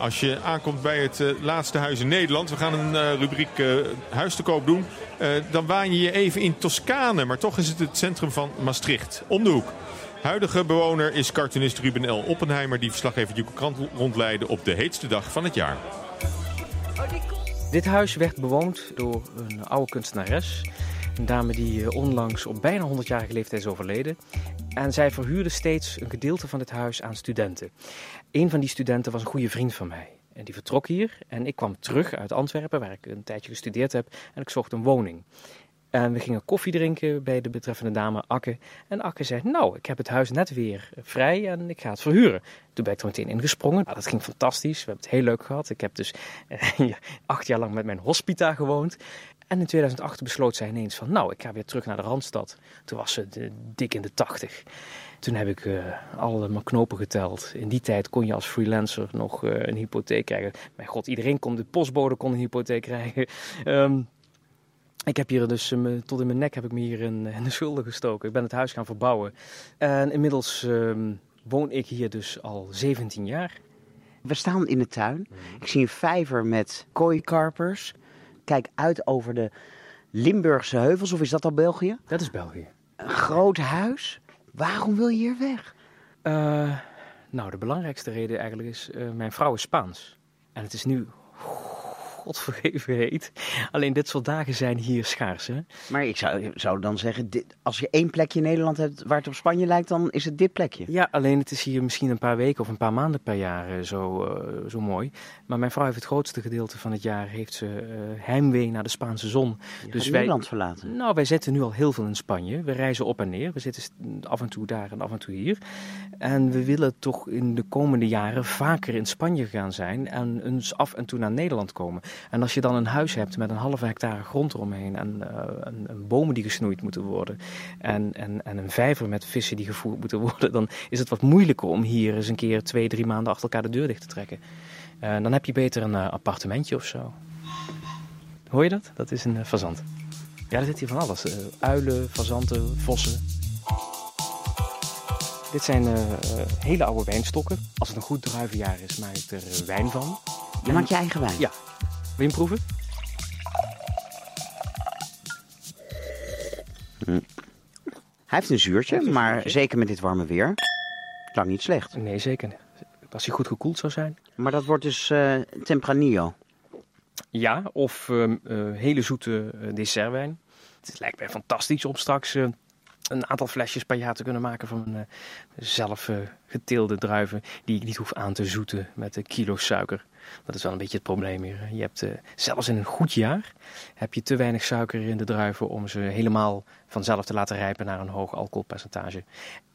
Als je aankomt bij het eh, laatste huis in Nederland, we gaan een eh, rubriek eh, huis te koop doen, dan waan je je even in Toscane, maar toch is het het centrum van Maastricht, om de hoek. Huidige bewoner is cartoonist Ruben L. Oppenheimer, die verslaggever Juke Krant rondleidde op de heetste dag van het jaar. Dit huis werd bewoond door een oude kunstenares. Een dame die onlangs op bijna 100-jarige leeftijd is overleden. En zij verhuurde steeds een gedeelte van dit huis aan studenten. Een van die studenten was een goede vriend van mij. En die vertrok hier en ik kwam terug uit Antwerpen, waar ik een tijdje gestudeerd heb. En ik zocht een woning. En we gingen koffie drinken bij de betreffende dame Akke. En Akke zei, nou, ik heb het huis net weer vrij en ik ga het verhuren. Toen ben ik er meteen ingesprongen. Nou, dat ging fantastisch. We hebben het heel leuk gehad. Ik heb dus acht jaar lang met mijn hospita gewoond. En in 2008 besloot zij ineens van, nou, ik ga weer terug naar de Randstad. Toen was ze de, dik in de tachtig. Toen heb ik uh, alle mijn knopen geteld. In die tijd kon je als freelancer nog uh, een hypotheek krijgen. Mijn god, iedereen kon, de postbode kon een hypotheek krijgen. Um, ik heb hier dus uh, tot in mijn nek heb ik me hier in, in, de schulden gestoken. Ik ben het huis gaan verbouwen. En inmiddels um, woon ik hier dus al 17 jaar. We staan in de tuin. Ik zie een vijver met kooikarpers. Kijk uit over de Limburgse heuvels. Of is dat al België? Dat is België. Een groot huis. Waarom wil je hier weg? Uh, nou, de belangrijkste reden eigenlijk is, uh, mijn vrouw is Spaans. En het is nu godvergeven heet. Alleen dit soort dagen zijn hier schaars. Hè? Maar ik zou, zou dan zeggen, dit, als je één plekje in Nederland hebt waar het op Spanje lijkt, dan is het dit plekje. Ja, alleen het is hier misschien een paar weken of een paar maanden per jaar uh, zo, uh, zo mooi. Maar mijn vrouw heeft het grootste gedeelte van het jaar heeft ze uh, heimwee naar de Spaanse zon. Je dus wij, Nederland verlaten? Nou, wij zitten nu al heel veel in Spanje. We reizen op en neer. We zitten af en toe daar en af en toe hier. En we willen toch in de komende jaren vaker in Spanje gaan zijn en eens af en toe naar Nederland komen. En als je dan een huis hebt met een halve hectare grond eromheen en, uh, en, en bomen die gesnoeid moeten worden en, en, en een vijver met vissen die gevoerd moeten worden, dan is het wat moeilijker om hier eens een keer twee, drie maanden achter elkaar de deur dicht te trekken. Uh, dan heb je beter een uh, appartementje of zo. Hoor je dat? Dat is een fazant. Ja, er zit hier van alles. uilen, fazanten, vossen. Dit zijn hele oude wijnstokken. Als het een goed druivenjaar is, maak ik er wijn van. Je maakt je eigen wijn? Ja, wil je hem proeven? Hij heeft een zuurtje, heeft een maar zuurtje. zeker met dit warme weer. Lang niet slecht. Nee, zeker. Als hij goed gekoeld zou zijn. Maar dat wordt dus uh, Tempranillo. Ja, of uh, uh, hele zoete dessertwijn. Het lijkt mij fantastisch om straks een aantal flesjes per jaar te kunnen maken van uh, zelf uh, geteelde druiven. Die ik niet hoef aan te zoeten met een kilo suiker. Dat is wel een beetje het probleem hier. Je hebt uh, zelfs in een goed jaar heb je te weinig suiker in de druiven om ze helemaal vanzelf te laten rijpen naar een hoog alcoholpercentage.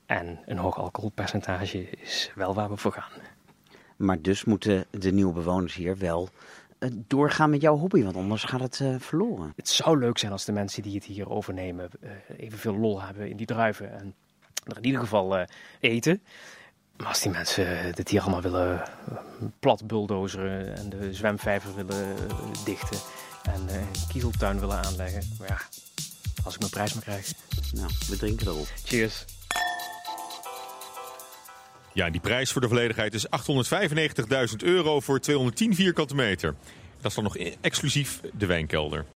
En een hoog alcoholpercentage is wel waar we voor gaan. Maar dus moeten de nieuwe bewoners hier wel doorgaan met jouw hobby, want anders gaat het uh, verloren. Het zou leuk zijn als de mensen die het hier overnemen uh, evenveel lol hebben in die druiven en er in ieder geval uh, eten. Maar als die mensen dit hier allemaal willen plat bulldozeren en de zwemvijver willen dichten en een kiezeltuin willen aanleggen, maar ja, als ik mijn prijs maar krijg. Nou, we drinken erop. Cheers. Ja, die prijs voor de volledigheid is 895.000 euro voor 210 vierkante meter. Dat is dan nog exclusief de wijnkelder.